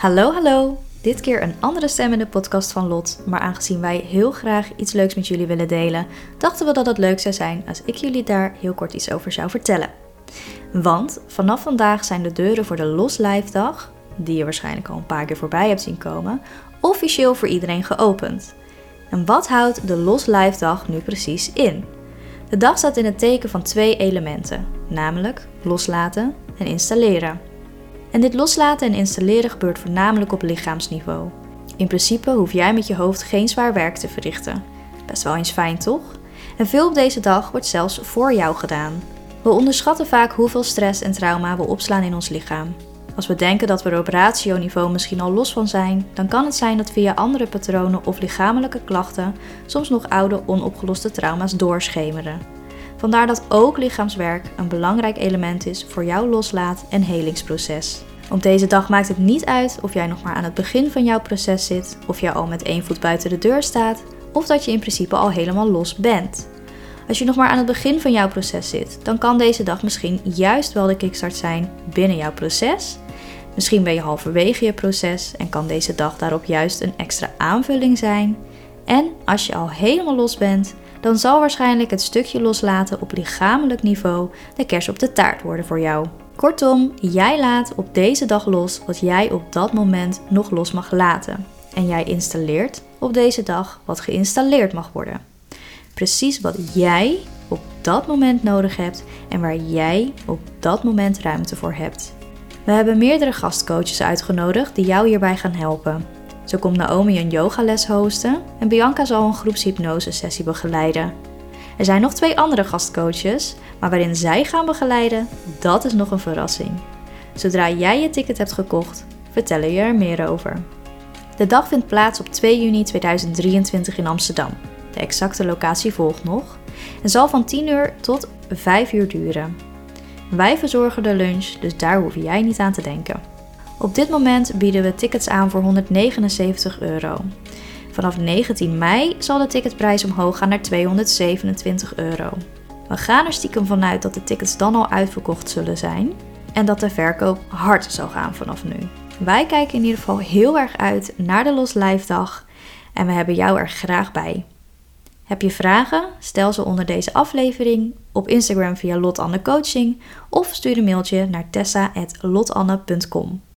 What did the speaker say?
Hallo, hallo! Dit keer een andere stem in de podcast van Lot, maar aangezien wij heel graag iets leuks met jullie willen delen, dachten we dat het leuk zou zijn als ik jullie daar heel kort iets over zou vertellen. Want vanaf vandaag zijn de deuren voor de Los Live Dag, die je waarschijnlijk al een paar keer voorbij hebt zien komen, officieel voor iedereen geopend. En wat houdt de Los Live Dag nu precies in? De dag staat in het teken van twee elementen, namelijk loslaten en installeren. En dit loslaten en installeren gebeurt voornamelijk op lichaamsniveau. In principe hoef jij met je hoofd geen zwaar werk te verrichten. Best wel eens fijn, toch? En veel op deze dag wordt zelfs voor jou gedaan. We onderschatten vaak hoeveel stress en trauma we opslaan in ons lichaam. Als we denken dat we er op ratio-niveau misschien al los van zijn, dan kan het zijn dat via andere patronen of lichamelijke klachten soms nog oude onopgeloste trauma's doorschemeren. Vandaar dat ook lichaamswerk een belangrijk element is voor jouw loslaat- en helingsproces. Op deze dag maakt het niet uit of jij nog maar aan het begin van jouw proces zit, of jij al met één voet buiten de deur staat, of dat je in principe al helemaal los bent. Als je nog maar aan het begin van jouw proces zit, dan kan deze dag misschien juist wel de kickstart zijn binnen jouw proces. Misschien ben je halverwege je proces en kan deze dag daarop juist een extra aanvulling zijn. En als je al helemaal los bent, dan zal waarschijnlijk het stukje loslaten op lichamelijk niveau de kers op de taart worden voor jou. Kortom, jij laat op deze dag los wat jij op dat moment nog los mag laten. En jij installeert op deze dag wat geïnstalleerd mag worden. Precies wat jij op dat moment nodig hebt en waar jij op dat moment ruimte voor hebt. We hebben meerdere gastcoaches uitgenodigd die jou hierbij gaan helpen. Zo komt Naomi een yogales hosten en Bianca zal een groepshypnose sessie begeleiden. Er zijn nog twee andere gastcoaches, maar waarin zij gaan begeleiden, dat is nog een verrassing. Zodra jij je ticket hebt gekocht, vertellen je er meer over. De dag vindt plaats op 2 juni 2023 in Amsterdam. De exacte locatie volgt nog en zal van 10 uur tot 5 uur duren. Wij verzorgen de lunch, dus daar hoef jij niet aan te denken. Op dit moment bieden we tickets aan voor 179 euro. Vanaf 19 mei zal de ticketprijs omhoog gaan naar 227 euro. We gaan er stiekem vanuit dat de tickets dan al uitverkocht zullen zijn en dat de verkoop hard zal gaan vanaf nu. Wij kijken in ieder geval heel erg uit naar de Los Live dag en we hebben jou er graag bij. Heb je vragen? Stel ze onder deze aflevering op Instagram via Lotanne Coaching of stuur een mailtje naar tessa.lotanne.com.